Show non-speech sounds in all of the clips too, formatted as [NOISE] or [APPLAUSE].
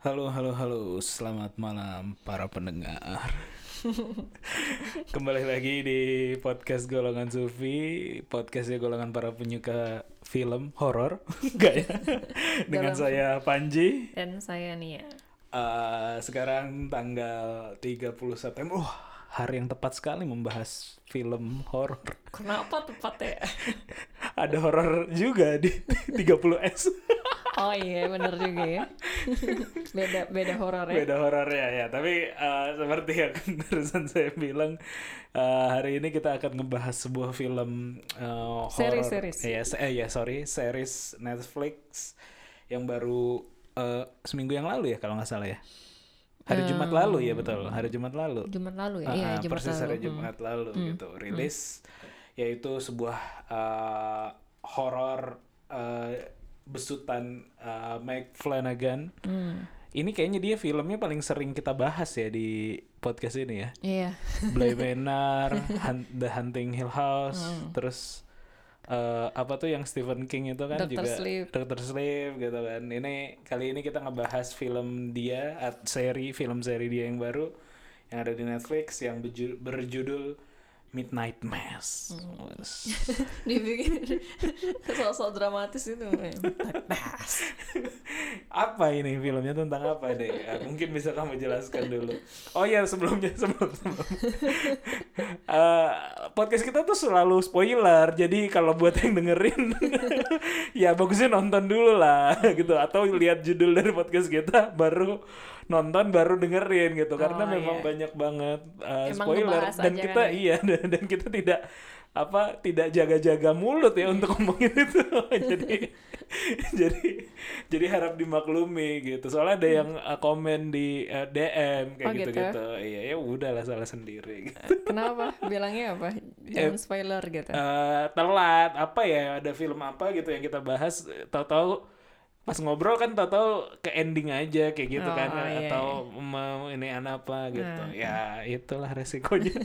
Halo, halo, halo. Selamat malam para pendengar. [LAUGHS] Kembali lagi di podcast Golongan Sufi, podcastnya golongan para penyuka film horor, [LAUGHS] enggak ya? [LAUGHS] Dengan Dalam- saya Panji. Dan saya Nia. Eh, sekarang tanggal 30 September. Wah, hari yang tepat sekali membahas film horor. Kenapa tepatnya? Ada horor juga di 30S. Oh iya bener juga ya. [LAUGHS] beda beda horor ya. beda horornya ya tapi eh, seperti yang [LAUGHS] barusan saya bilang eh, hari ini kita akan ngebahas sebuah film eh, horor Series, series. ya se- eh, ya sorry series Netflix yang baru eh, seminggu yang lalu ya kalau nggak salah ya hari Jumat lalu ya betul hari Jumat lalu Jumat lalu ya. Ah, iya ah, Jumat persis lalu. hari Hmm. Jumat lalu gitu rilis yaitu sebuah eh, horor eh, besutan eh, Mike Flanagan Hmm. ini kayaknya dia filmnya paling sering kita bahas ya di podcast ini ya. Iya. Bly Manor, Hun- The Hunting Hill House, terus eh, apa tuh yang Stephen King itu kan Dr. juga Sleep. Dr. Sleep gitu kan. Ini kali ini kita ngebahas film dia, seri film seri dia yang baru yang ada di Netflix yang berju- berjudul Midnight Mass. Wes. [LAUGHS] Dibikin [LAUGHS] sosok dramatis itu. Pas. [LAUGHS] apa ini filmnya tentang apa deh? Ya, mungkin bisa kamu jelaskan dulu. Oh ya sebelumnya sebelum sebelum Eh, podcast kita tuh selalu spoiler. Jadi kalau buat yang dengerin, ya bagusnya nonton dulu lah gitu. Atau lihat judul dari podcast kita baru nonton baru dengerin gitu. Karena Oh, memang iya. banyak banget eh, Emang spoiler dan kita kan ya? iya [LAUGHS] dan, dan kita tidak apa tidak jaga-jaga mulut ya untuk ngomongin itu [LAUGHS] jadi [LAUGHS] jadi jadi harap dimaklumi gitu soalnya ada yang uh, komen di uh, DM kayak Oh, gitu gitu? gitu iya ya udahlah salah sendiri gitu. Kenapa? Bilangnya apa? Jangan spoiler gitu. Eh, telat apa ya ada film apa gitu yang kita bahas tahu-tahu pas ngobrol kan tahu-tahu ke ending aja kayak gitu Oh, kan iya, atau mau ini anak apa gitu. Nah. ya itulah resikonya. [LAUGHS]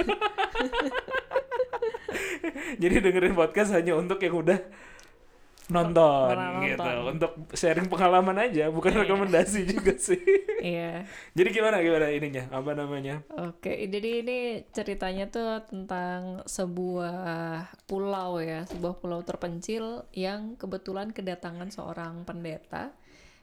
Jadi dengerin podcast hanya untuk yang udah nonton gitu nonton. untuk sharing pengalaman aja bukan Iya. rekomendasi [LAUGHS] juga sih Iya. jadi gimana gimana ininya apa namanya Oke, jadi ini ceritanya tuh tentang sebuah pulau ya, sebuah pulau terpencil yang kebetulan kedatangan seorang pendeta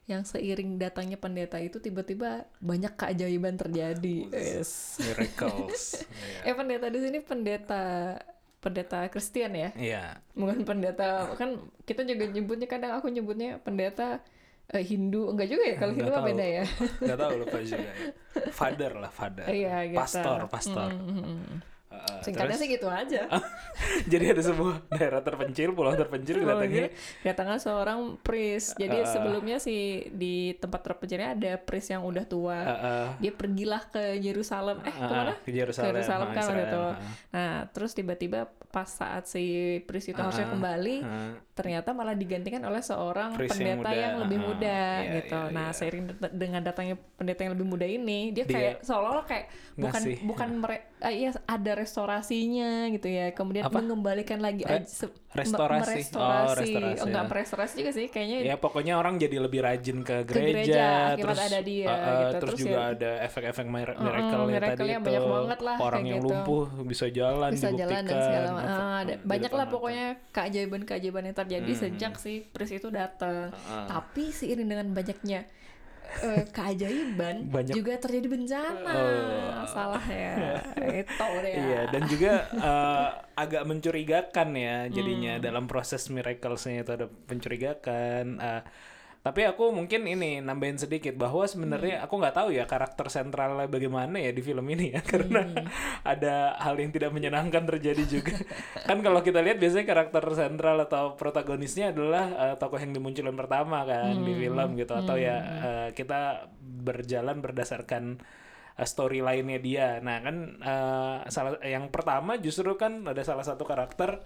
yang seiring datangnya pendeta itu tiba-tiba banyak keajaiban terjadi. Yes. miracles [LAUGHS] Eh pendeta di sini pendeta pendeta Kristen ya, iya. Bukan pendeta kan kita juga nyebutnya kadang aku nyebutnya pendeta eh, Hindu. Enggak juga ya kalau Hindu beda ya. nggak tahu lupa juga ya. father lah father. Iya gitu. pastor pastor. Mm, mm, Heeh, Singkatnya terus- sih gitu aja. [LAUGHS] jadi ada sebuah daerah terpencil pulau terpencil datangnya gitu. Kedatangan seorang priest. Jadi Ah. sebelumnya sih di tempat terpencilnya ada priest yang udah tua. Heeh. Dia pergilah ke Yerusalem. Eh, Ah, ke mana? ke Yerusalem, ah, kan waktu Israel, itu. ah. Nah, terus tiba-tiba pas saat si priest itu harusnya Ah, kembali, ah. Ternyata malah digantikan oleh seorang Priest yang pendeta muda. yang lebih Ah, muda iya, gitu. iya, nah, iya. seiring dengan datangnya pendeta yang lebih muda ini, dia, Dia kayak seolah-olah kayak bukan ngasih. bukan mere- ah, iya ada restorasinya gitu ya. Kemudian Apa? mengembalikan lagi Re- restorasi. merestorasi. Oh, restorasi, Oh, enggak ya. merestorasi juga sih kayaknya ya pokoknya orang jadi lebih rajin ke Ke gereja gereja, akibat terus ada dia, uh, uh, gitu. terus, Terus juga ya- ada efek-efek mir- Mm-mm, miracle ya tadi miracle-nya itu banyak banget lah, orang yang gitu. lumpuh bisa jalan bisa jalan dan dibuktikan segala Ah, ada di banyak lah pokoknya keajaiban-keajaiban yang terjadi Hmm. sejak si priest itu datang. Ah. Tapi seiring dengan banyaknya eh, keajaiban [LAUGHS] Banyak- juga terjadi bencana. Oh. Salah ya. [LAUGHS] Itu deh. Iya, dan juga eh, agak mencurigakan ya jadinya Hmm. dalam proses miraclesnya itu ada pencurigakan. eh, tapi aku mungkin ini nambahin sedikit bahwa sebenarnya Hmm. aku nggak tahu ya karakter sentralnya bagaimana ya di film ini ya [LAUGHS] karena Hmm. ada hal yang tidak menyenangkan terjadi juga. [LAUGHS] kan kalau kita lihat biasanya karakter sentral atau protagonisnya adalah eh, tokoh yang dimunculkan pertama kan di Hmm. film gitu atau ya eh, kita berjalan berdasarkan uh, story lainnya dia. Nah kan uh, salah yang pertama justru kan ada salah satu karakter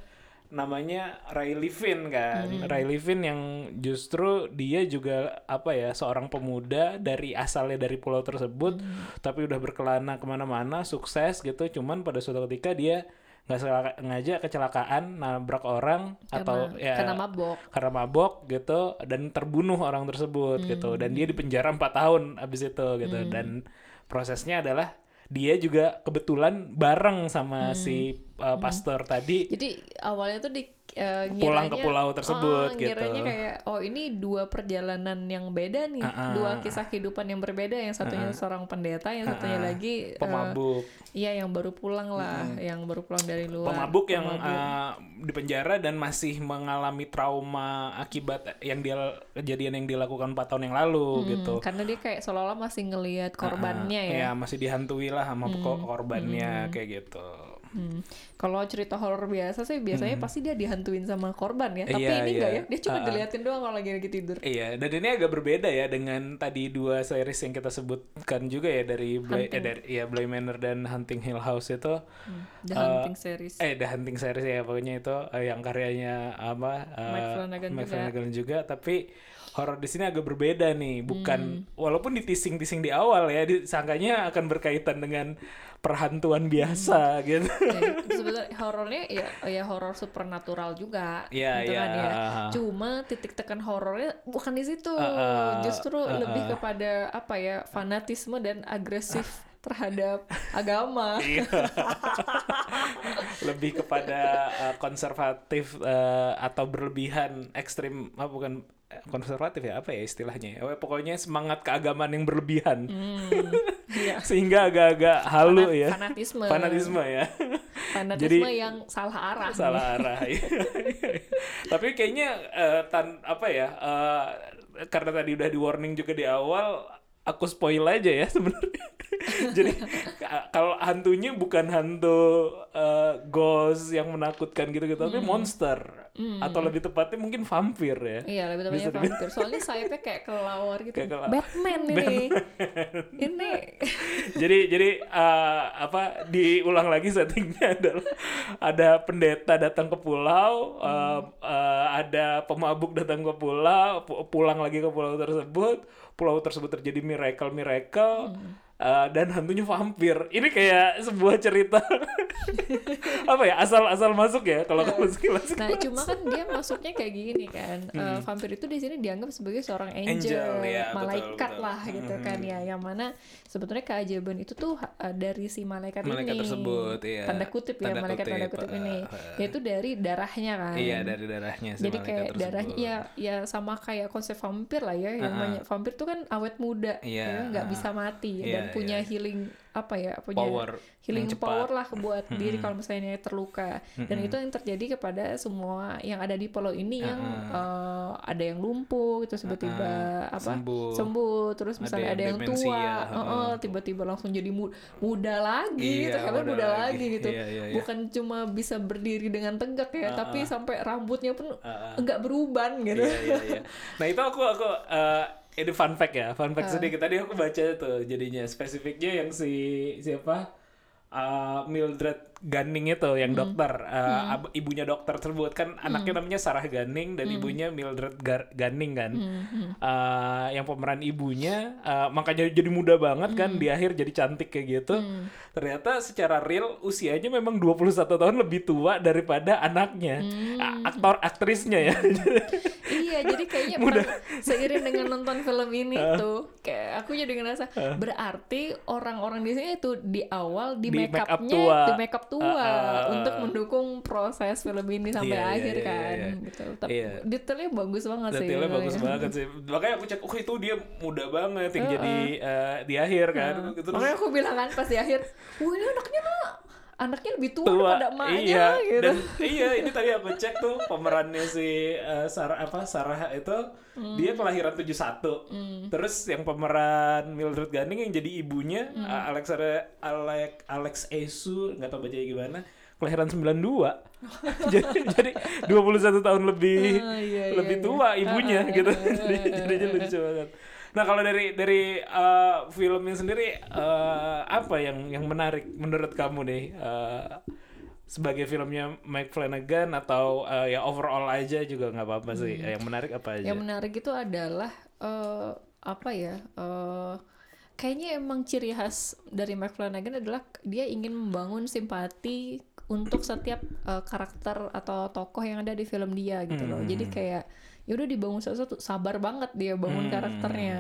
namanya Riley Finn kan. Riley Finn yang justru dia juga apa ya seorang pemuda dari asalnya dari pulau tersebut, tapi udah berkelana ke mana-mana, sukses gitu. Cuman pada suatu ketika dia nggak sengaja kecelakaan nabrak orang atau Karena- ya karena mabok. karena mabok gitu dan terbunuh orang tersebut gitu dan dia dipenjara empat tahun abis itu gitu dan prosesnya adalah dia juga kebetulan bareng sama si uh, pastor tadi. Jadi awalnya tuh di eh, Pulang ke ngiranya- pulau tersebut, oh, gitu. ngiranya kayak oh ini dua perjalanan yang beda nih, Ah, ah. dua kisah kehidupan yang berbeda. Yang satunya seorang pendeta, yang satunya Ah, ah. lagi eh, pemabuk iya yang baru pulang lah, yang baru pulang dari luar. pemabuk yang Pemabuk. uh, di penjara dan masih mengalami trauma akibat yang dia kejadian yang dilakukan 4 tahun yang lalu gitu. Hmm, karena dia kayak seolah-olah masih ngelihat korbannya Ah, ya. ya masih dihantui lah sama ko- korbannya kayak gitu. Hmm. Kalau cerita horor biasa sih biasanya pasti dia dihantuin sama korban ya. Tapi Iya, ini enggak iya. ya, dia cuma ah. diliatin doang kalau lagi lagi tidur. Iya, dan ini agak berbeda ya dengan tadi dua series yang kita sebutkan juga ya dari Bly, eh, dari ya Bly Manor dan Hunting Hill House itu. The Eh, Hunting series. Eh, The Hunting series ya pokoknya itu eh, yang karyanya apa? eh, Mike Flanagan Mike juga. Flanagan juga, tapi horor di sini agak berbeda nih, bukan Hmm. walaupun ditising-tising di awal ya, disangkanya akan berkaitan dengan perhantuan biasa gitu. [LAUGHS] Ya, sebenarnya horornya ya ya horor supernatural juga Iya, gitu iya. kan ya. Cuma titik tekan horornya bukan di situ. uh, Justru uh, lebih kepada apa ya? fanatisme dan agresif [LAUGHS] terhadap agama. Iya. [LAUGHS] lebih kepada uh, konservatif uh, atau berlebihan ekstrim ah, bukan konservatif ya apa ya istilahnya ya pokoknya semangat keagamaan yang berlebihan Hmm, [LAUGHS] iya. sehingga agak-agak halu Fanat- ya Fanatisme. fanatisme ya Fanatisme Jadi- yang salah arah. salah arah ya. [LAUGHS] tapi kayaknya eh, tan apa ya eh, karena tadi udah di warning juga di awal aku spoil aja ya [LAUGHS] sebenarnya jadi ka- kalau hantunya bukan hantu eh, ghost yang menakutkan gitu gitu tapi monster atau lebih tepatnya mungkin vampir ya Iya, lebih tepatnya vampir. Soalnya sayapnya kayak kelawar gitu. Kayak kelawar. Batman ini. ini. [LAUGHS] jadi jadi eh, apa diulang lagi settingnya [LAUGHS] adalah ada pendeta datang ke pulau eh, eh, ada pemabuk datang ke pulau pu- pulang lagi ke pulau tersebut pulau tersebut terjadi miracle miracle eh, dan hantunya vampir ini kayak sebuah cerita [LAUGHS] apa ya asal asal masuk ya kalau kamu sekilas Nah, cuma kan dia masuknya kayak gini kan. Eh, vampir itu di sini dianggap sebagai seorang angel, Angel, ya, betul, malaikat betul. lah gitu kan ya. Yang mana sebetulnya keajaiban itu tuh eh, dari si malaikat, Malaikat ini. tersebut, iya. Tanda kutip ya, Tanda malaikat tanda kutip, kutip eh, ini. eh. Yaitu dari darahnya kan. iya dari darahnya si Jadi malaikat kayak tersebut. darahnya ya ya sama kayak konsep vampir lah ya. Yang banyak vampir tuh kan awet muda, Iya, ya nggak ah. bisa mati Iya, dan punya healing apa ya, punya Power healing cepat. power lah buat diri kalau misalnya terluka. Dan itu yang terjadi kepada semua yang ada di pulau ini yang eh, ada yang lumpuh gitu tiba-tiba apa Sembuh. sembuh, terus misalnya yang ada yang, demensia, tua, heeh, tiba-tiba langsung jadi mu- muda lagi gitu, Iya, Heaven muda muda lagi. lagi gitu. Iya, iya, iya. Bukan cuma bisa berdiri dengan tegak ya, tapi sampai rambutnya pun enggak beruban gitu. Iya, iya, iya. Nah itu aku aku eh, ini fun fact ya, fun fact sedikit. Tadi aku baca tuh jadinya spesifiknya yang si siapa? Eh, Mildred Gunning itu yang dokter, eh, ab- ibunya dokter tersebut. Kan anaknya namanya Sarah Gunning dan ibunya Mildred Gar- Gunning kan, Eh, yang pemeran ibunya eh, makanya jadi muda banget kan di akhir jadi cantik kayak gitu. Ternyata secara real usianya memang 21 tahun lebih tua daripada anaknya, A- aktor aktrisnya ya. [LAUGHS] iya, jadi kayaknya per- seiring dengan nonton film ini tuh, kayak aku jadi ngerasa berarti orang-orang di sini itu di awal di, Di make make up upnya tua. di make up tua Ah, ah, ah. untuk mendukung proses film ini sampai Iya, iya, akhir iya, kan, iya. gitu. Tapi Iya. detailnya bagus banget sih. Detailnya gitu bagus ya. banget sih. Makanya aku cek, oh itu dia muda banget yang jadi eh, di akhir kan. Terus Makanya aku bilang kan pas di akhir, wah ini anaknya mah anaknya lebih tua, tua, daripada emaknya iya, gitu. dan iya ini tadi aku cek tuh pemerannya si eh, Sarah apa Sarah itu Hmm. dia kelahiran 71 terus yang pemeran Mildred Gunning yang jadi ibunya Hmm. eh, Alex Alex Alex Esu nggak tahu bacanya gimana kelahiran 92 [LAUGHS] jadi jadi 21 tahun lebih Ah, iya, iya, lebih iya. tua ibunya Ah, ah, gitu [LAUGHS] jadi ah, lucu banget nah kalau dari dari eh, filmnya sendiri eh, apa yang yang menarik menurut kamu nih eh, sebagai filmnya Mike Flanagan atau eh, ya overall aja juga nggak apa-apa sih yang menarik apa aja Yang menarik itu adalah eh, apa ya? eh, kayaknya emang ciri khas dari Mike Flanagan adalah dia ingin membangun simpati untuk setiap uh, karakter atau tokoh yang ada di film dia gitu loh. Jadi Hmm. kayak ya udah dibangun satu-satu sabar banget dia bangun Hmm. karakternya.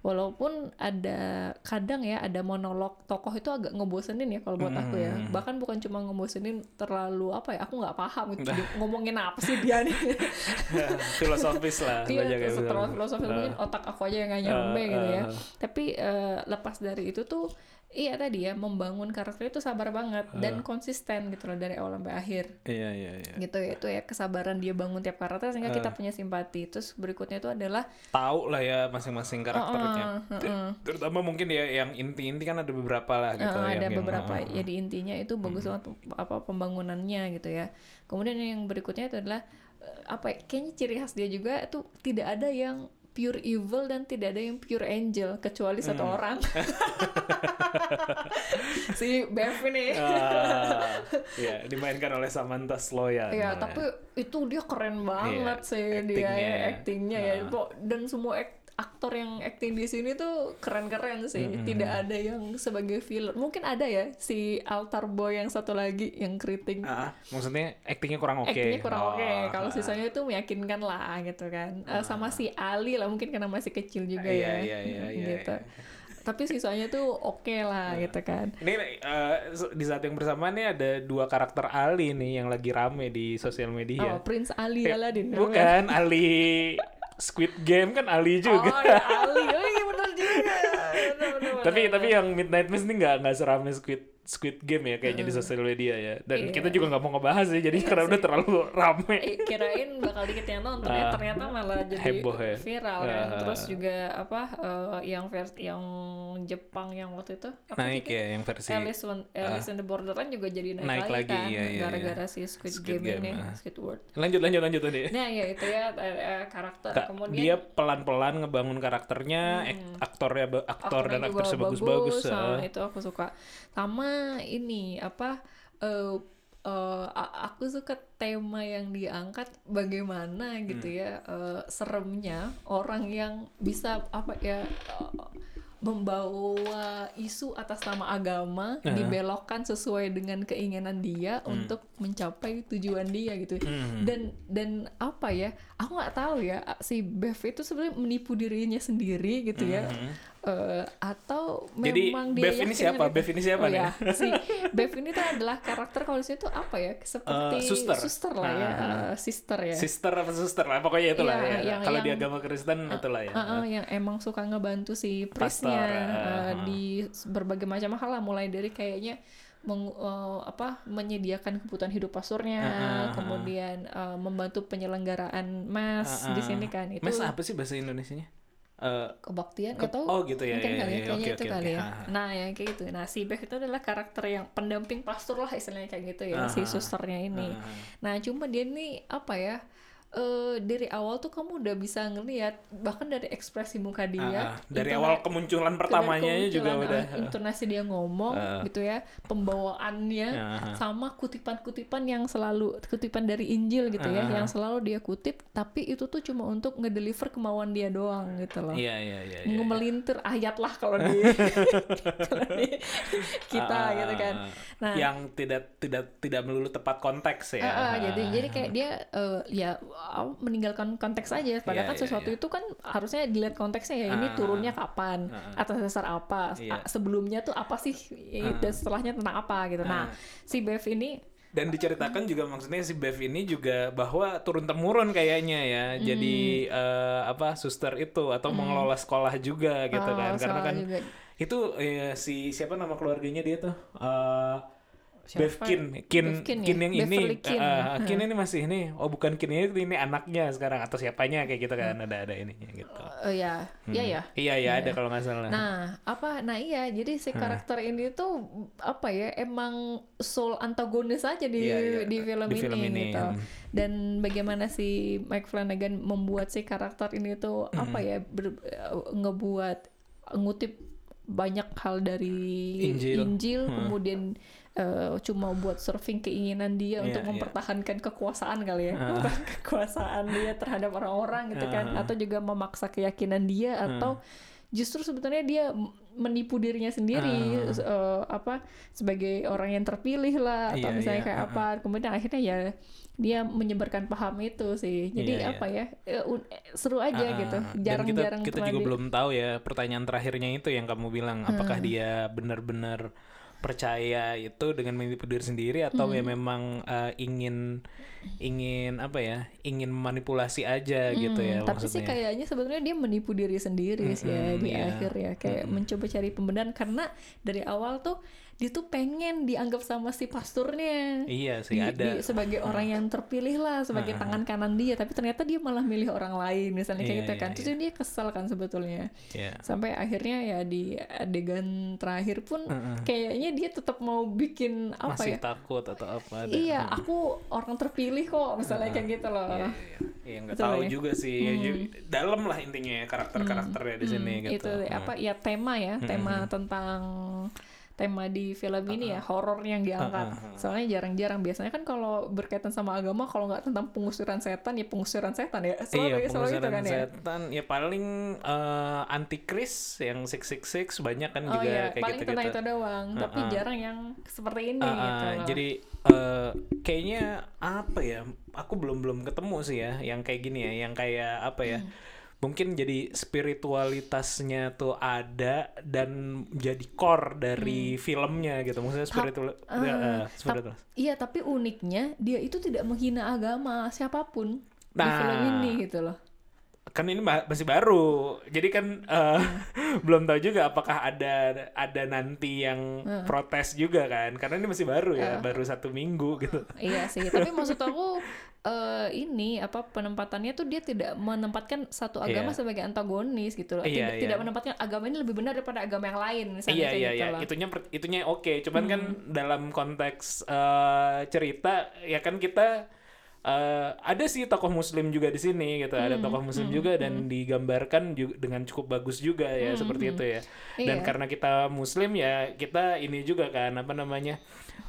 Walaupun ada kadang ya ada monolog tokoh itu agak ngebosenin ya kalau buat aku ya. Hmm. Bahkan bukan cuma ngebosenin terlalu apa ya, aku nggak paham gitu. [LAUGHS] Ngomongin apa sih dia nih. [LAUGHS] filosofis lah Iya, banyak yang setelah bilang. filosofi Ah. mungkin otak aku aja yang gak nyampe Ah, gitu ya. ah. Tapi eh, lepas dari itu tuh, iya tadi ya membangun karakter itu sabar banget Ah. dan konsisten gitu loh dari awal sampai akhir. iya iya iya Gitu ya itu ya kesabaran dia bangun tiap karakter sehingga Ah. kita punya simpati. Terus berikutnya itu adalah tahu lah ya masing-masing karakternya Ah, ah, Ter- ah. terutama mungkin ya yang inti-inti kan ada beberapa lah gitu yang- ada yang- beberapa ah, ah. jadi intinya itu bagus banget apa pembangunannya gitu ya. Kemudian yang berikutnya itu adalah eh, apa ya, kayaknya ciri khas dia juga itu tidak ada yang pure evil dan tidak ada yang pure angel kecuali satu Hmm. orang [LAUGHS] si Bev ini Ah, ya dimainkan oleh Samantha Sloyan ya tapi itu dia keren banget Iya, sih dia actingnya ya ya. ya Ah. Pok- dan semua ak- aktor yang acting di sini tuh keren-keren sih Hmm, tidak ada yang sebagai villain mungkin ada ya si altar boy yang satu lagi yang keriting Ah, maksudnya actingnya kurang oke Actingnya kurang oke, Oh, kalau ah. sisanya itu meyakinkan lah gitu kan. Eh, sama si Ali lah mungkin karena masih kecil juga Iya, ya, iya, iya, iya, gitu. iya. Tapi sisanya tuh oke lah gitu kan. Ini eh, di saat yang bersamaan nih ada dua karakter Ali nih yang lagi rame di sosial media. Oh, Prince Ali Ya, Aladin. Bukan [LAUGHS] Ali Squid Game kan Ali juga. Oh, ya Ali. Oh, iya benar juga. Benar, benar, tapi benar, tapi yang Midnight Mass ini nggak nggak serame Squid Squid Game ya kayaknya di sosial media ya. Dan Iya. kita juga nggak mau ngebahas sih jadi Iya karena sih. udah terlalu rame. Eh, kirain bakal dikit yang nonton ya Ah. ternyata malah jadi Heboh ya. viral kan Ah. terus juga apa eh, yang versi yang Jepang yang waktu itu apa Naik sih, ya yang versi Alice, on, Alice in the Borderland juga jadi naik, Naik lagi, lagi, kan iya, iya, gara-gara si Squid, Squid Game, Game, ini ah. Squidward lanjut lanjut lanjut tadi. nah ya itu ya eh, eh, karakter Kak, kemudian dia pelan-pelan ngebangun karakternya, ek- aktornya ba- aktor dan aktornya juga aktris bagus-bagus. nah, ah. itu aku suka sama ini apa eh, a- aku suka tema yang diangkat bagaimana gitu Hmm. ya eh, seremnya orang yang bisa apa ya eh, membawa isu atas nama agama Ah. dibelokkan sesuai dengan keinginan dia untuk mencapai tujuan dia gitu Hmm. dan dan apa ya aku nggak tahu ya si Bev itu sebenarnya menipu dirinya sendiri gitu ya Eh, atau Hmm. Jadi, memang dia Bev ini siapa? dengan- Bev ini siapa oh, nih? ya, si Bev ini tuh adalah karakter kalau di situ apa ya seperti Eh, suster. lah ya eh, sister ya Sister apa suster lah pokoknya itulah Iya, ya. yang- Kalau di yang- agama Kristen itulah ya. Uh, uh, yang emang suka ngebantu si priestnya uh, uh, di berbagai macam hal lah mulai dari kayaknya meng, uh, apa menyediakan kebutuhan hidup pasurnya Uh, uh, uh. kemudian uh, membantu penyelenggaraan mas Uh, uh. di sini kan itu Mas apa sih bahasa Indonesianya? Eh, kebaktian Ke- atau oh gitu ya, mungkin ya, kali ya, ya, kayaknya oke, itu oke, kali ya nah yang kayak gitu nah si Bev itu adalah karakter yang pendamping pastor lah istilahnya kayak gitu ya Ah, si ah. susternya ini Ah, ah. nah cuma dia nih apa ya eh dari awal tuh kamu udah bisa ngelihat bahkan dari ekspresi muka dia Ah, ah. dari awal kemunculan pertamanya dari juga kemunculan, udah. eh, intonasi dia ngomong Ah. gitu ya pembawaannya Ah, ah. sama kutipan-kutipan yang selalu kutipan dari Injil gitu ya Ah. yang selalu dia kutip tapi itu tuh cuma untuk ngedeliver kemauan dia doang gitu loh Iya iya iya. iya. ngemelintir ayat lah kalau di kalau [LAUGHS] di [LAUGHS] kita Ah, gitu kan. ah, ah. Nah, yang tidak tidak tidak melulu tepat konteks ya. Ah, ah, jadi jadi kayak dia eh, ya ah, meninggalkan konteks aja. Padahal Iya, kan iya, sesuatu iya. itu kan harusnya dilihat konteksnya ya. Ini Ah, turunnya kapan, ah, atas dasar apa, Iya. ah, sebelumnya tuh apa sih, Ah. dan setelahnya tentang apa gitu. Nah, Ah. si Bev ini Dan diceritakan juga maksudnya si Bev ini juga bahwa turun temurun kayaknya ya. Jadi eh, apa suster itu atau mengelola sekolah juga gitu oh, kan. Karena kan juga itu eh, si siapa nama keluarganya dia tuh? Bev Siapa? Kin, Kin, Bev Kin Kin, ya? yang ini, Beverly Kin. eh, Kin ini masih ini, oh bukan Kin ini, ini anaknya sekarang atau siapanya kayak gitu kan, ada ada ininya gitu. eh, ya, iya ya. Iya ya ada kalau nggak salah. Nah, apa? Nah iya, jadi si karakter ini tuh apa ya? Emang soul antagonis aja di Iya, iya, di film di ini, film ini, gitu. hmm. Dan bagaimana si Mike Flanagan membuat si karakter ini tuh Hmm. apa ya? ber- ngebuat ngutip banyak hal dari Injil. Hmm. kemudian eh, cuma buat surfing keinginan dia Iya, untuk iya. mempertahankan kekuasaan kali ya, Ah. [LAUGHS] kekuasaan dia terhadap orang-orang gitu kan, Ah. atau juga memaksa keyakinan dia atau justru sebetulnya dia menipu dirinya sendiri Ah. eh, apa sebagai orang yang terpilih lah atau Iya, misalnya iya, kayak ah, apa kemudian akhirnya ya dia menyebarkan paham itu sih jadi Iya, iya. apa ya eh, seru aja Ah, gitu jarang-jarang kita, kita juga di- belum tahu ya pertanyaan terakhirnya itu yang kamu bilang apakah Hmm. dia benar-benar percaya itu dengan menipu diri sendiri atau Hmm. ya memang eh, ingin ingin apa ya ingin manipulasi aja gitu ya Hmm, tapi sih maksudnya kayaknya sebenarnya dia menipu diri sendiri sih ya Mm-mm, di iya. akhir ya kayak mencoba cari pembenaran karena dari awal tuh dia tuh pengen dianggap sama si pasturnya. Iya sih di, ada. di- sebagai orang yang terpilih lah sebagai tangan kanan dia. Tapi ternyata dia malah milih orang lain misalnya kayak Iya, gitu iya, kan. Terus iya. dia kesel kan sebetulnya. Ya sampai akhirnya ya di adegan terakhir pun kayaknya dia tetap mau bikin apa masih ya? takut atau apa ada iya aku orang terpilih kok misalnya kayak gitu loh. Iya, iya. Iya, nggak tahu ya? juga sih. Ya, ju- dalam lah intinya ya karakter-karakternya di sini Hmm, gitu. Itu apa ya tema ya tema tentang tema di film ini ya horor yang diangkat soalnya jarang-jarang biasanya kan kalau berkaitan sama agama kalau nggak tentang pengusiran setan ya pengusiran setan ya selalu iya, ya selalu itu pengusiran kan ya setan ya paling eh, antikris yang six six six banyak kan oh juga iya kayak paling gitu-gitu. tentang itu doang tapi jarang yang seperti ini Ah, gitu ah, loh. jadi eh, kayaknya apa ya? Aku belum belum ketemu sih ya yang kayak gini ya, yang kayak apa ya? Hmm. Mungkin jadi spiritualitasnya tuh ada dan jadi core dari filmnya gitu. Maksudnya spiritual Hmm. ya, Ah, eh, tap- spiritual. iya tapi uniknya dia itu tidak menghina agama siapa pun di Nah. film ini gitu loh Kan ini ma- masih baru. Jadi kan eh, Hmm. [LAUGHS] belum tahu juga apakah ada ada nanti yang Hmm. protes juga kan. Karena ini masih baru ya, baru satu minggu gitu. Iya sih, tapi maksud aku [LAUGHS] eh, ini apa penempatannya tuh dia tidak menempatkan satu agama Iya. sebagai antagonis gitu loh. Iya, tidak, iya. tidak menempatkan agama ini lebih benar daripada agama yang lain misalnya Iya kayak iya gitu iya, loh. Hmm. itunya itunya oke. Cuman kan dalam konteks eh, cerita ya kan kita eh, ada sih tokoh muslim juga di sini gitu. Ada Hmm, tokoh muslim juga dan digambarkan juga dengan cukup bagus juga ya seperti itu ya. Dan Iya. karena kita muslim ya kita ini juga kan apa namanya?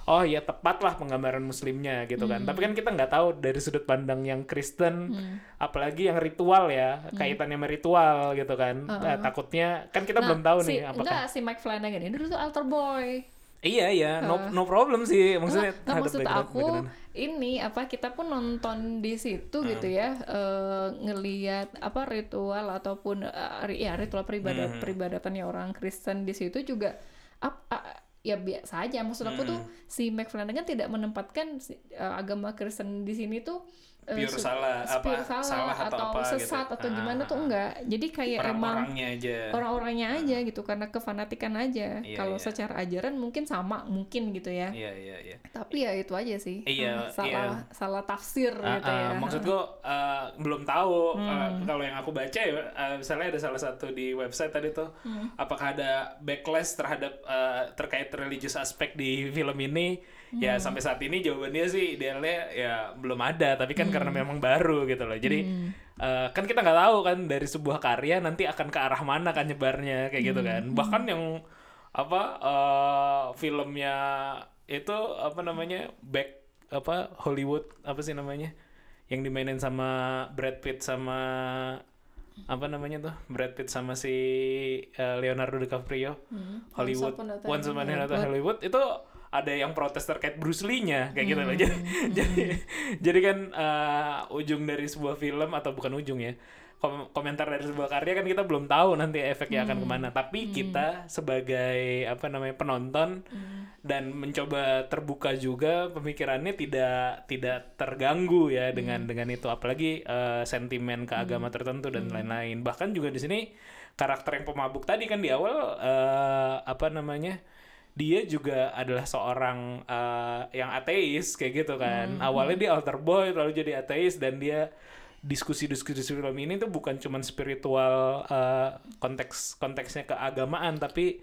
Oh ya tepatlah penggambaran muslimnya gitu kan. Tapi kan kita nggak tahu dari sudut pandang yang Kristen, apalagi yang ritual ya kaitannya sama ritual gitu kan. Nah, takutnya kan kita Nah, belum tahu si, nih apakah enggak si Mike Flanagan ini dulu tuh altar boy. Iya iya, no no problem sih. Maksudnya. Ada maksud aku background. ini apa kita pun nonton di situ gitu ya eh, ngelihat apa ritual ataupun ri- ya ritual peribadat peribadatannya orang Kristen di situ juga ap- a- ya biasa aja. Maksud aku tuh si Mike Flanagan tidak menempatkan si- eh, agama Kristen di sini tuh Pure su- salah, apa, salah, salah atau atau, apa gitu. sesat atau Ah, gimana tuh enggak jadi kayak emang Orang-orangnya aja. orang-orangnya aja gitu karena kefanatikan aja Iya, kalau iya. secara ajaran mungkin sama mungkin gitu ya Iya iya iya. tapi ya itu aja sih Iya, Hmm, salah iya. salah tafsir Ah, gitu ah, ya maksudku eh, belum tahu Hmm. eh, kalau yang aku baca ya eh, misalnya ada salah satu di website tadi tuh Hmm. apakah ada backlash terhadap eh, terkait religious aspek di film ini ya Hmm. sampai saat ini jawabannya sih idealnya ya belum ada tapi kan Hmm. karena memang baru gitu loh jadi eh, kan kita nggak tahu kan dari sebuah karya nanti akan ke arah mana kan nyebarnya kayak gitu Hmm. kan bahkan yang apa eh, filmnya itu apa namanya back apa Hollywood apa sih namanya yang dimainin sama Brad Pitt sama apa namanya tuh Brad Pitt sama si eh, Leonardo DiCaprio Hollywood Hmm. Once Upon a Time Once Upon in a Time Hollywood itu ada yang protes terkait Bruce Lee-nya kayak gitu loh. Jadi [LAUGHS] jadi jadi kan eh, ujung dari sebuah film atau bukan ujung ya kom- komentar dari sebuah karya kan kita belum tahu nanti efeknya akan ke mana. Tapi kita sebagai apa namanya penonton dan mencoba terbuka juga pemikirannya tidak tidak terganggu ya dengan dengan itu. Apalagi eh, sentimen ke agama tertentu dan lain-lain. Bahkan juga di sini karakter yang pemabuk tadi kan di awal eh, apa namanya dia juga adalah seorang eh, yang ateis kayak gitu kan awalnya dia altar boy lalu jadi ateis dan dia diskusi-diskusi film ini tuh bukan cuman spiritual eh, konteks konteksnya keagamaan tapi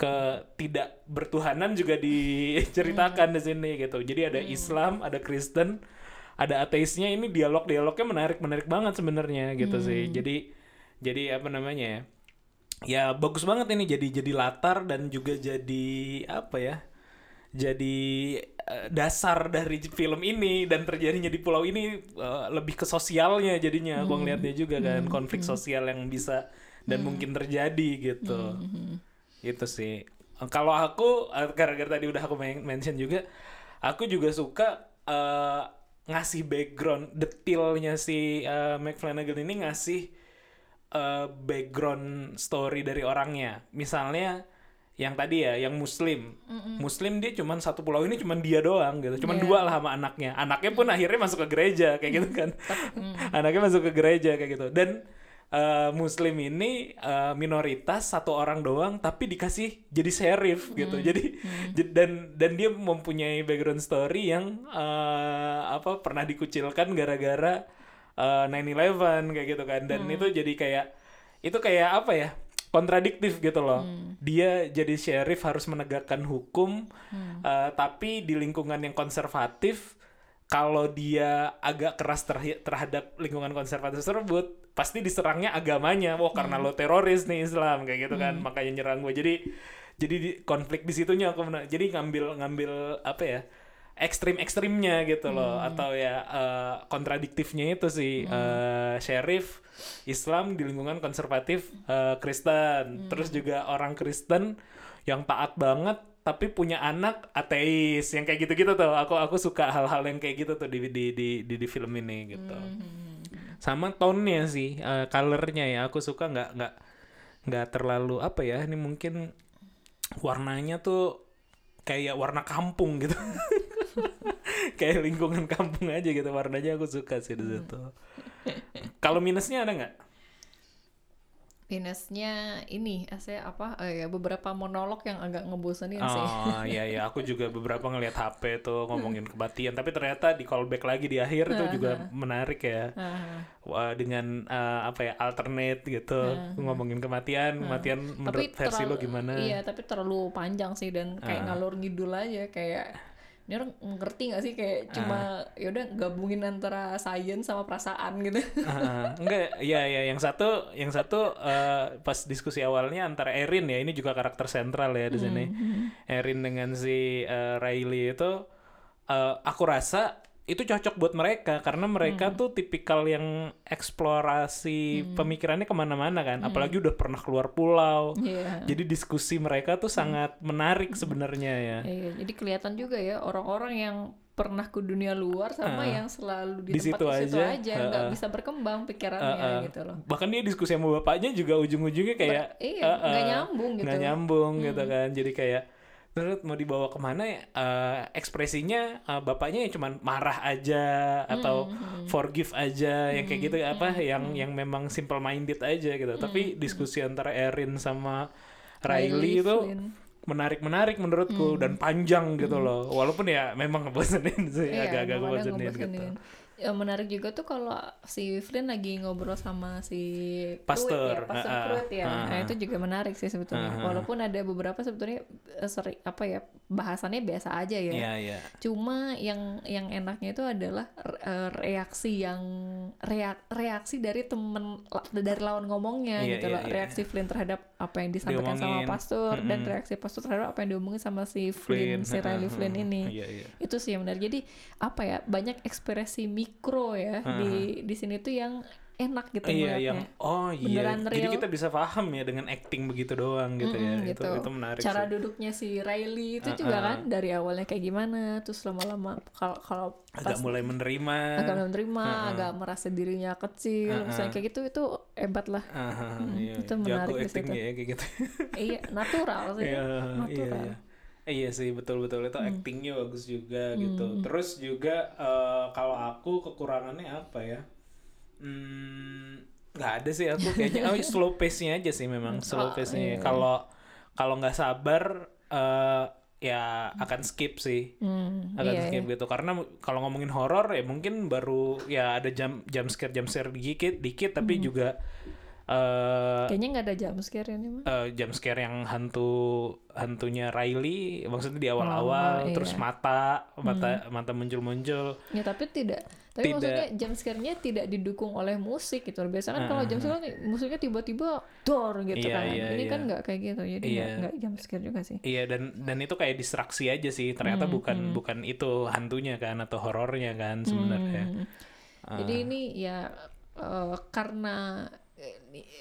ke tidak bertuhanan juga diceritakan di sini gitu. Jadi ada Islam, ada Kristen, ada ateisnya ini dialog-dialognya menarik-menarik banget sebenarnya gitu sih. Jadi jadi apa namanya ya? Ya bagus banget ini jadi jadi latar dan juga jadi apa ya? Jadi eh, dasar dari film ini dan terjadinya di pulau ini eh, lebih ke sosialnya jadinya. Gua ngeliatnya juga kan konflik sosial yang bisa dan mungkin terjadi gitu. Itu sih. Kalau aku eh, gara-gara tadi udah aku men- mention juga aku juga suka eh, ngasih background detailnya si eh, Mike Flanagan ini ngasih eh, background story dari orangnya. Misalnya yang tadi ya yang muslim. Muslim dia cuman satu pulau ini cuman dia doang gitu. Cuman Iya. dua lah sama anaknya. Anaknya pun akhirnya masuk ke gereja kayak gitu kan. [LAUGHS] Anaknya masuk ke gereja kayak gitu. Dan eh, muslim ini eh, minoritas satu orang doang tapi dikasih jadi sheriff gitu. Jadi j- dan dan dia mempunyai background story yang eh, apa pernah dikucilkan gara-gara eh, 9/11 kayak gitu kan. Dan itu jadi kayak itu kayak apa ya kontradiktif gitu loh. Dia jadi sheriff harus menegakkan hukum eh, tapi di lingkungan yang konservatif kalau dia agak keras terhi- terhadap lingkungan konservatif tersebut pasti diserangnya agamanya. Wah karena lo teroris nih Islam kayak gitu kan. Makanya nyerang gue jadi jadi di- konflik di situnya aku jadi ngambil ngambil apa ya ekstrim ekstrimnya gitu loh. Atau ya eh, kontradiktifnya itu sih eh, sheriff Islam di lingkungan konservatif eh, Kristen. Terus juga orang Kristen yang taat banget tapi punya anak ateis. Yang kayak gitu-gitu tuh. Aku aku suka hal-hal yang kayak gitu tuh di di di di, di film ini gitu. Sama tone-nya sih eh, color-nya ya. Aku suka nggak nggak nggak terlalu apa ya ini mungkin warnanya tuh kayak warna kampung gitu [LAUGHS] [LAUGHS] kayak lingkungan kampung aja gitu warnanya aku suka sih di situ. Kalau minusnya ada nggak? Minusnya ini, saya apa eh, ya beberapa monolog yang agak ngebosenin sih. Oh [LAUGHS] iya iya. Aku juga beberapa ngelihat HP tuh ngomongin kematian tapi ternyata di callback lagi di akhir itu juga menarik ya. Ah, Wah, dengan eh, apa ya alternate gitu. Ngomongin kematian kematian menurut versi lo terlalu- gimana? Iya, tapi terlalu panjang sih dan kayak ngalur ngidul aja kayak ini orang ngerti gak sih? Kayak cuma yaudah gabungin antara sains sama perasaan gitu. Ah, enggak ya ya yang satu yang satu eh, pas diskusi awalnya antara Erin ya ini juga karakter sentral ya di sini. Erin dengan si eh, Riley itu eh, aku rasa itu cocok buat mereka karena mereka tuh tipikal yang eksplorasi pemikirannya ke mana-mana kan. Apalagi udah pernah keluar pulau. Iya. jadi diskusi mereka tuh sangat menarik sebenarnya ya. Iya, jadi kelihatan juga ya orang-orang yang pernah ke dunia luar sama yang selalu di, Di tempat situ di situ aja, nggak bisa berkembang pikirannya gitu loh. bahkan dia diskusi sama bapaknya juga ujung-ujungnya kayak iya, eh, nggak eh, nyambung gitu. nggak nyambung gitu kan. Jadi kayak terus mau dibawa ke mana ya? Eh, ekspresinya eh, bapaknya ya cuman marah aja atau forgive aja yang kayak gitu apa yang yang memang simple minded aja gitu. Tapi diskusi antara Erin sama Riley, itu Flynn. menarik-menarik menurutku dan panjang gitu loh. Walaupun ya memang [LAUGHS] ngebosenin sih Iya, agak-agak kadang ngebosenin gitu ngebosenin. Ya, menarik juga tuh kalau si Flynn lagi ngobrol sama si Pastor, Pruitt ya, Pastor ah, ah, Pruitt ya. ah, Nah, ah. itu juga menarik sih sebetulnya. Walaupun ada beberapa sebetulnya eh, seri, apa ya bahasannya biasa aja ya. Iya iya Cuma yang yang enaknya itu adalah eh, reaksi yang reak, reaksi dari temen dari lawan ngomongnya Iya, gitu iya, loh. iya. Reaksi Flynn terhadap apa yang disampaikan sama pastor dan reaksi pastor terhadap apa yang diomongin sama si Flynn, si Riley ah, Flynn ini. iya iya Itu sih yang benar. Jadi apa ya? Banyak ekspresi mikro ya di di sini tuh yang enak gitu Iya yang oh iya Beneran jadi real. kita bisa paham ya dengan acting begitu doang gitu ya Mm, itu itu menarik Cara sih. Duduknya si Riley itu juga kan dari awalnya kayak gimana, terus lama-lama kalau kalau agak mulai menerima agak menerima, agak merasa dirinya kecil, misalnya kayak gitu itu hebat lah. Ah, iya, itu jago menarik di acting ya kayak gitu iya, natural sih. Iya, iya, natural. iya. Eh, iya sih betul betul itu Hmm. actingnya bagus juga gitu. Terus juga eh, kalau aku kekurangannya apa ya? Hmm, nggak ada sih aku kayaknya oh, slow pace-nya aja sih memang slow Oh, pace-nya. Kalau kalau nggak sabar eh, ya akan skip sih. Hmm, Akan iya, skip gitu karena kalau ngomongin horor ya mungkin baru ya ada jam jam scare jam scare dikit dikit tapi Hmm. juga eh Kayaknya nggak ada jump scare ini mah. eh jump scare yang hantu hantunya Riley maksudnya di awal-awal Oh, terus iya. mata mata mata muncul-muncul Ya tapi tidak. Tapi Tidak. maksudnya jump scare-nya tidak didukung oleh musik gitu. Biasanya kan kalau jump scare musiknya tiba-tiba dor gitu Iya, kan. iya, Ini iya. kan nggak kayak gitu. Jadi Iya. nggak jump scare juga sih. iya dan dan itu kayak distraksi aja sih ternyata Hmm, bukan bukan itu hantunya kan atau horornya kan sebenarnya Hmm. Jadi ini ya eh, karena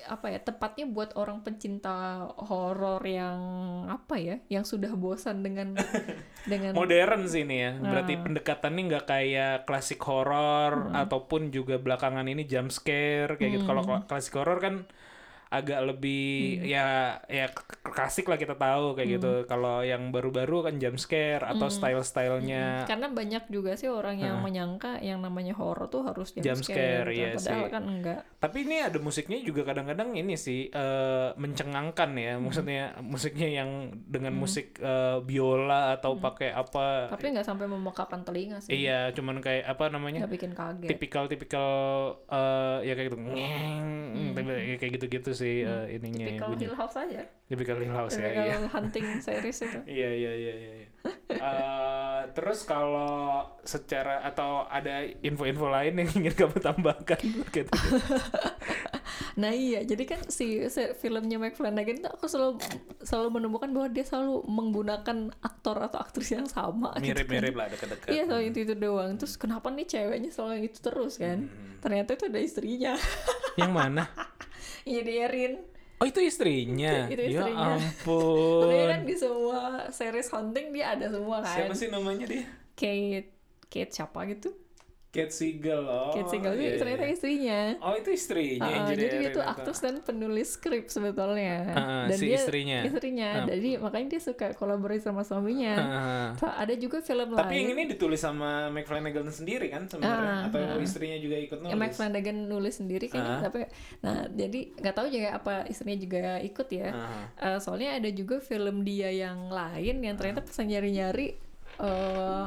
apa ya tepatnya buat orang pencinta horor yang apa ya yang sudah bosan dengan [LAUGHS] dengan modern sih ini ya. Berarti Ah. pendekatannya nggak kayak klasik horor Hmm. ataupun juga belakangan ini jump scare kayak gitu. Kalau kla- klasik horor kan agak lebih Hmm. ya ya klasik lah kita tahu kayak gitu. Kalau yang baru-baru kan jump scare atau Hmm. style-stylenya karena banyak juga sih orang yang menyangka yang namanya horor tuh harus jump, Jump scare, gitu. iya padahal sih. kan enggak Tapi ini ada musiknya juga kadang-kadang ini sih eh, mencengangkan ya. Hmm. Maksudnya musiknya yang dengan musik eh, biola atau Hmm. pakai apa? tapi nggak sampai memekakan telinga sih Iya, cuman kayak apa namanya? nggak bikin kaget tipikal-tipikal eh, ya kayak gitu. Tapi kayak gitu-gitu sih eh, ininya Hmm. tipikal bunyi. Hill House aja Tipikal Hill House ya. tipikal Iya. hunting series itu [LAUGHS] Iya iya iya iya. iya. Eh, terus kalau secara atau ada info-info lain yang ingin kamu tambahkan gitu. [LAUGHS] Nah iya, jadi kan si, si filmnya Mike Flanagan itu aku selalu selalu menemukan bahwa dia selalu menggunakan aktor atau aktris yang sama. gitu kan. Mirip-mirip lah dekat-dekat. Iya selalu itu itu doang. Terus kenapa nih ceweknya selalu yang itu terus kan? Hmm. Ternyata itu ada istrinya. Yang mana? [LAUGHS] [LAUGHS] Jadi Erin. Oh itu istrinya. Itu- itu Ya istrinya. ampun. [LAUGHS] Makanya kan di semua series hunting dia ada semua kan. Siapa sih namanya dia? Kate Kate siapa gitu? Kate Siegel. Oh. Kate Siegel itu iya, ternyata iya. istrinya. Oh itu istrinya Ah, jadi dia tuh itu. aktris dan penulis skrip sebetulnya. Ah, si dia, istrinya. Istrinya. Ah. Jadi makanya dia suka kolaborasi sama suaminya. Ah. So, ada juga film Tapi lain. yang ini ditulis sama Mike Flanagan sendiri kan sebenarnya Ah, atau ah. istrinya juga ikut nulis? yang Mike Flanagan nulis sendiri kayaknya Ah. tapi nah jadi nggak tahu juga apa istrinya juga ikut ya Ah. Eh, soalnya ada juga film dia yang lain yang ternyata pas nyari-nyari eh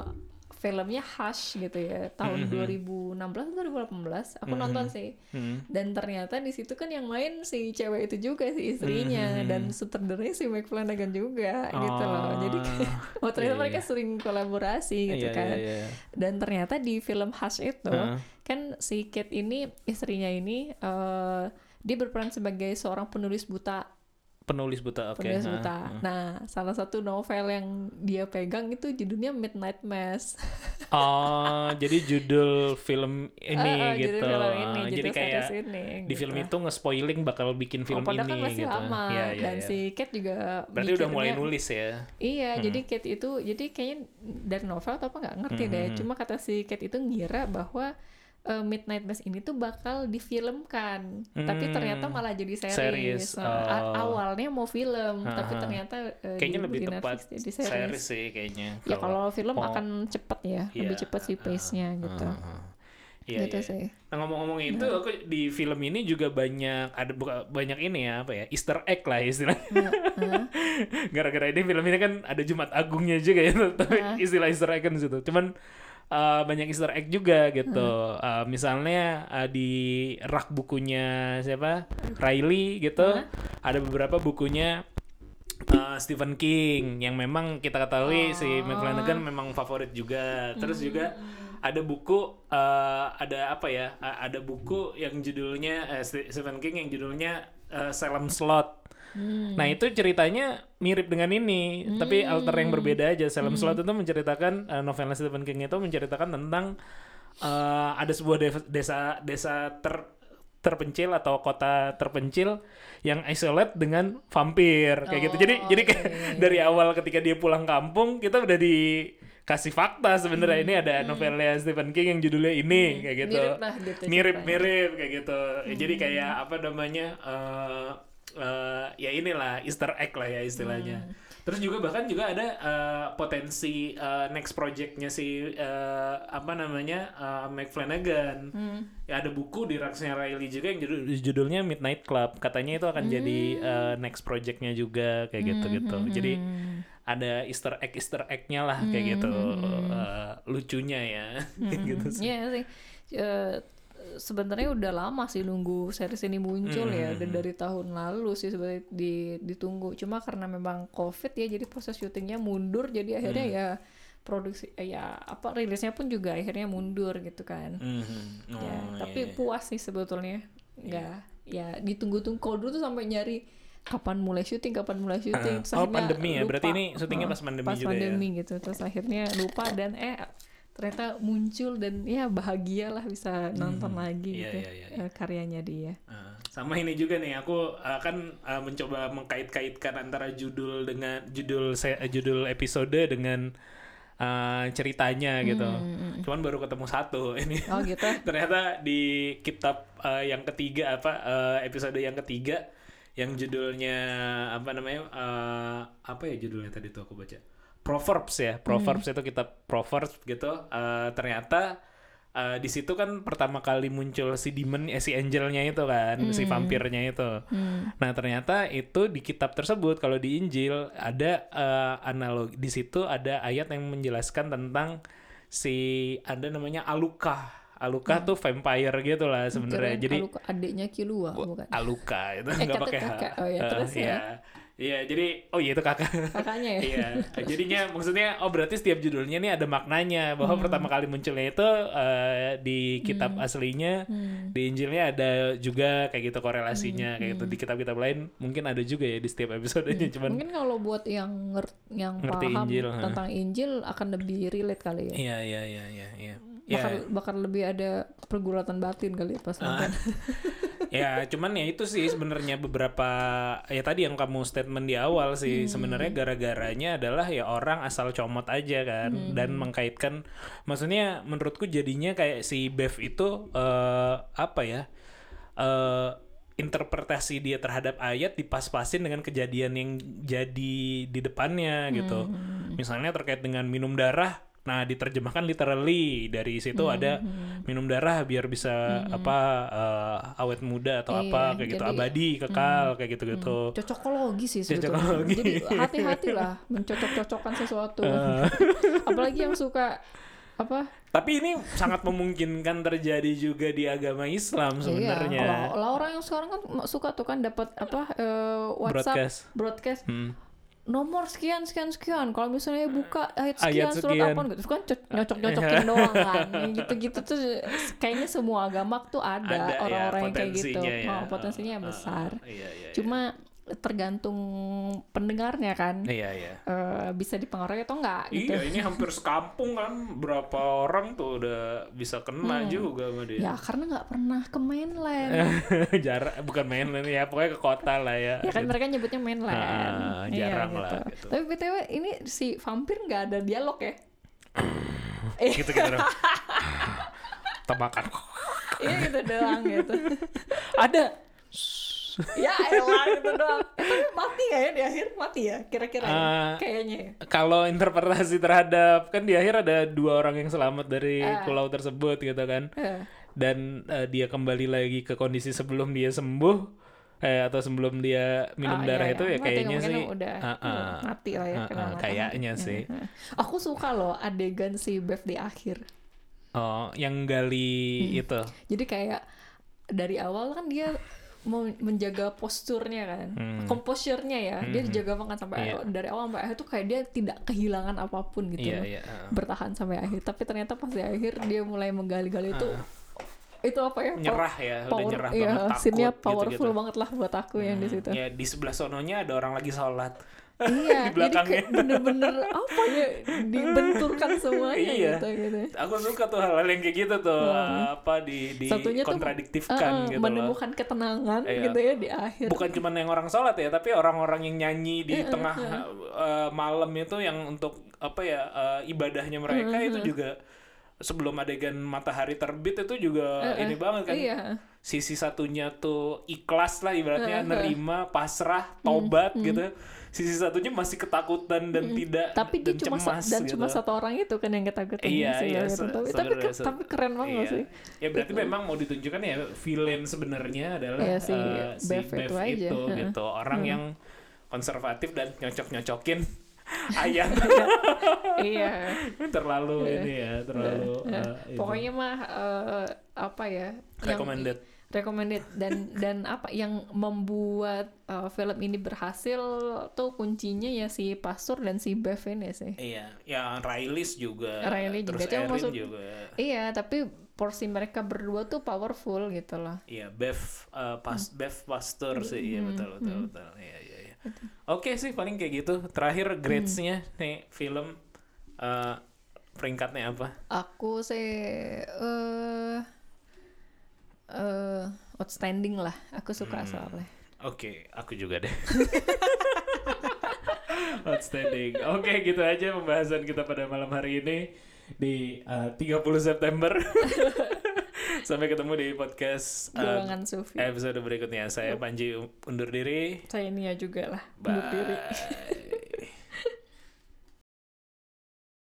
filmnya Hush gitu ya tahun 2016 atau 2018 aku nonton sih. Hmm. dan ternyata di situ kan yang main si cewek itu juga si istrinya dan sutradaranya si Mike Flanagan juga gitu loh. Jadi kayak, [LAUGHS] oh ternyata Iya, mereka sering kolaborasi gitu Iya, kan. iya, iya. dan ternyata di film Hush itu Heeh. kan si Kate ini istrinya ini eh dia berperan sebagai seorang penulis buta Penulis buta, oke. penulis ah, buta. ah. Nah salah satu novel yang dia pegang itu judulnya Midnight Mass. [LAUGHS] Oh, jadi judul film ini Ah, ah, gitu. Judul film ini, judul jadi kayak ini. di film gitu. itu nge-spoiling bakal bikin film oh, ini kan masih gitu. lama Iya, iya, dan iya. si Kate juga Berarti udah mulai mikirnya- nulis ya. Iya, jadi Kate itu jadi kayaknya dari novel atau apa nggak ngerti deh. Hmm. Cuma kata si Kate itu ngira bahwa eh, Midnight Mass ini tuh bakal difilmkan, tapi Hmm. ternyata malah jadi series. Series, Nah, oh. awalnya mau film, tapi Ah, ah. ternyata eh, Kayaknya di- lebih di tepat Netflix jadi series. series. sih kayaknya. Ya kalau film mau- akan cepet ya, Iya, lebih cepet sih pace-nya gitu. Ah, ah. Iya, gitu iya. sih. Nah ngomong-ngomong itu, aku di film ini juga banyak ada buka- banyak ini ya apa ya Easter egg lah istilahnya. Heeh. [LAUGHS] Gara-gara ini film ini kan ada Jumat Agungnya juga ya, tapi Ah. istilah Easter egg kan situ. Cuman uh, banyak Easter egg juga gitu. Uh, misalnya uh, di rak bukunya siapa Riley gitu, Ah. ada beberapa bukunya uh, Stephen King yang memang kita ketahui si Oh. Mike Flanagan memang favorit juga. Terus juga Hmm. ada buku uh, ada apa ya? Uh, ada buku yang judulnya Ste- Stephen King yang judulnya uh, Salem Slot. Hmm. Nah itu ceritanya mirip dengan ini, tapi alter yang berbeda aja. Hmm. Salem Slot itu menceritakan uh, novelnya Stephen King itu menceritakan tentang uh, ada sebuah de- desa desa ter terpencil atau kota terpencil yang isolate dengan vampir kayak gitu. Jadi Oh, jadi kayak dari awal ketika dia pulang kampung kita udah dikasih fakta sebenarnya ini ada novelnya Stephen King yang judulnya ini kayak gitu. Hmm. Mirip lah gitu Mirip ceritanya. mirip kayak gitu. Hmm. Jadi kayak apa namanya eh eh, ya inilah Easter egg lah ya istilahnya. Hmm. Terus juga bahkan juga ada eh, potensi eh, next projectnya si eh, apa namanya eh, Mike Flanagan. Hmm. Ya ada buku di raksnya Riley juga yang judul, judulnya Midnight Club. Katanya itu akan jadi eh, next projectnya juga kayak gitu gitu. Jadi Hmm. ada Easter egg Easter egg-nya lah kayak gitu Eh, lucunya ya kayak [LAUGHS] gitu sih. Iya sih. Eh, sebenarnya udah lama sih nunggu series ini muncul ya Hmm. dan dari tahun lalu sih sebenarnya di, ditunggu cuma karena memang covid ya jadi proses syutingnya mundur jadi akhirnya Hmm. ya produksi eh, ya apa rilisnya pun juga akhirnya mundur gitu kan Mhm. Oh, ya iya, tapi iya. puas sih sebetulnya nggak ya ditunggu-tunggu kalau dulu tuh sampai nyari kapan mulai syuting kapan mulai syuting Ah. Terus Oh, akhirnya pandemi ya? Berarti lupa. ini syutingnya Ah, pas pandemi pas juga ya? pandemi gitu terus akhirnya lupa dan eh ternyata muncul dan ya bahagia lah bisa nonton lagi Iya, gitu iya, iya, eh, karyanya dia. Uh, sama ini juga nih aku uh, kan uh, mencoba mengkait-kaitkan antara judul dengan judul se- uh, judul episode dengan uh, ceritanya gitu. Cuman baru ketemu satu [LAUGHS] ini. Oh gitu. [LAUGHS] Ternyata di kitab uh, yang ketiga apa uh, episode yang ketiga yang judulnya apa namanya uh, apa ya judulnya tadi tuh aku baca Proverbs ya. Proverbs itu kitab Proverbs gitu. Uh, ternyata uh, di situ kan pertama kali muncul si demon eh, si angelnya itu kan si vampirnya itu. Nah ternyata itu di kitab tersebut kalau di Injil ada uh, analogi di situ ada ayat yang menjelaskan tentang si ada namanya Aluka. Aluka tuh vampire gitu lah sebenarnya. Jadi Aluka adiknya Kilua bukan? Aluka itu [LAUGHS] Eh, nggak kata pakai H. Oh, ya, Eh, terus ya? Iya. Iya, jadi oh iya itu kakak. Kakaknya ya. Iya, jadinya maksudnya oh berarti setiap judulnya nih ada maknanya bahwa Hmm. pertama kali munculnya itu eh, di kitab aslinya, Hmm. di Injilnya ada juga kayak gitu korelasinya kayak gitu di kitab-kitab lain mungkin ada juga ya di setiap episodenya cuman Mungkin kalau buat yang nger- yang Ngerti paham Injil, tentang Injil akan lebih relate kali ya. iya iya iya iya iya. Ya, Bakal, bakal lebih ada pergulatan batin kali ya pas Ah. nonton. [LAUGHS] ya cuman ya itu sih sebenarnya beberapa ya tadi yang kamu statement di awal sih sebenarnya gara-garanya adalah ya orang asal comot aja kan dan mengkaitkan maksudnya menurutku jadinya kayak si Bev itu eh apa ya eh interpretasi dia terhadap ayat dipas-pasin dengan kejadian yang jadi di depannya gitu. Misalnya terkait dengan minum darah Nah, diterjemahkan literally dari situ ada minum darah biar bisa apa eh, awet muda atau apa Iya, kayak gitu jadi- abadi kekal kayak gitu-gitu. Cocokologi sih sebetulnya. Cocokologi. Jadi hati-hatilah mencocok-cocokkan sesuatu. Eh. [LAUGHS] Apalagi yang suka apa? Tapi ini sangat memungkinkan terjadi juga di agama Islam sebenarnya. Iya, kalau- orang yang sekarang kan suka tuh kan dapat apa eh, WhatsApp Broadcast. broadcast Hmm. Nomor sekian sekian sekian kalau misalnya buka ayat Ayat sekian surat sekian. apa gitu kan co- [LAUGHS] nyocok nyocokin doang kan Yang gitu-gitu tuh kayaknya semua agama tuh ada, Ada ya, orang-orang yang kayak gitu ya. oh, potensinya Ah, besar ah, iya, iya, iya. Tergantung pendengarnya kan Iya, iya. Eh, bisa dipengaruhi atau enggak gitu Iya, ini hampir sekampung kan berapa orang tuh udah bisa kena juga sama dia. ya karena nggak pernah ke mainland [LAUGHS] Jarak bukan mainland ya, pokoknya ke kota lah ya. ya kan mereka nyebutnya mainland Ah, Iya, jarang lah gitu. tapi btw ini si vampir nggak ada dialog ya [LAUGHS] gitu gitu dong. [LAUGHS] Temakan. iya gitu doang gitu Ada. Ya elah gitu doang Eh, mati gak ya di akhir mati ya kira-kira ya? Ah, kayaknya ya Kalau interpretasi terhadap kan di akhir ada dua orang yang selamat dari Ah. pulau tersebut gitu kan. Eh, Dan eh, dia kembali lagi ke kondisi sebelum dia sembuh eh, atau sebelum dia minum ah, darah iya, itu iya. ya kayaknya sih udah ah, ah. udah mati lah ya ah, matahari. kayaknya sih. Eh, aku suka loh adegan si Bev di akhir Oh, yang gali Hmm. itu. jadi kayak dari awal kan dia menjaga posturnya kan Hmm. komposurnya ya dia dijaga banget sampai Iya. dari awal sampai akhir tuh kayak dia tidak kehilangan apa pun gitu Iya, loh iya. ah. bertahan sampai akhir tapi ternyata pas di akhir dia mulai menggali-gali itu itu apa ya Nyerah ya, udah power, nyerah banget, takut scene-nya gitu-gitu. powerful banget lah buat aku yang di situ Ya di sebelah sononya ada orang lagi sholat. Iya [LAUGHS] di belakangnya. bener-bener apa ya dibenturkan [LAUGHS] semuanya Iya. gitu gitu Aku suka tuh hal-hal yang kayak gitu tuh apa di di satunya tuh kontradiktifkan uh-uh, gitu loh. menemukan ketenangan Iya. gitu ya di akhir Bukan cuma yang orang sholat ya, tapi orang-orang yang nyanyi di tengah uh, malam itu yang untuk apa ya uh, ibadahnya mereka itu juga sebelum adegan matahari terbit itu juga ini banget kan. iya Sisi satunya tuh ikhlas lah ibaratnya nerima, pasrah, tobat gitu. Sisi satunya masih ketakutan dan tidak tapi dia dan cuma sa- cemas dan gitu. cuma satu orang itu kan yang ketakutan Iya, sih, iya, gitu. se- tapi tapi, se- tapi keren banget Iya. sih Ya berarti memang mau ditunjukkan ya villain sebenarnya adalah Iya, si eh, si Bev Bev itu aja. itu Heeh. gitu. Orang yang konservatif dan nyocok-nyocokin [LAUGHS] ayat iya terlalu ini ya, terlalu Nah, eh, itu. pokoknya mah eh, apa ya yang- recommended. dan dan apa yang membuat uh, film ini berhasil tuh kuncinya ya si pastor dan si Bev ini sih Iya, ya Railis juga. Riley juga. terus Erin maksud- juga. iya tapi porsi mereka berdua tuh powerful gitu loh Iya, Bev eh, pas Hmm. Bev Pastor sih, iya betul betul betul. Iya iya iya. Oke sih paling kayak gitu. Terakhir grades-nya Hmm. nih film eh peringkatnya apa? Aku sih eh eh outstanding lah. Aku suka soalnya. Oke, aku juga deh. [LAUGHS] Outstanding. Oke, gitu aja pembahasan kita pada malam hari ini di uh, 30 September. [LAUGHS] Sampai ketemu di podcast uh, Golongan Sufi. episode berikutnya. Saya Panji undur diri. Saya Nia juga lah. Undur diri. Bye. [LAUGHS]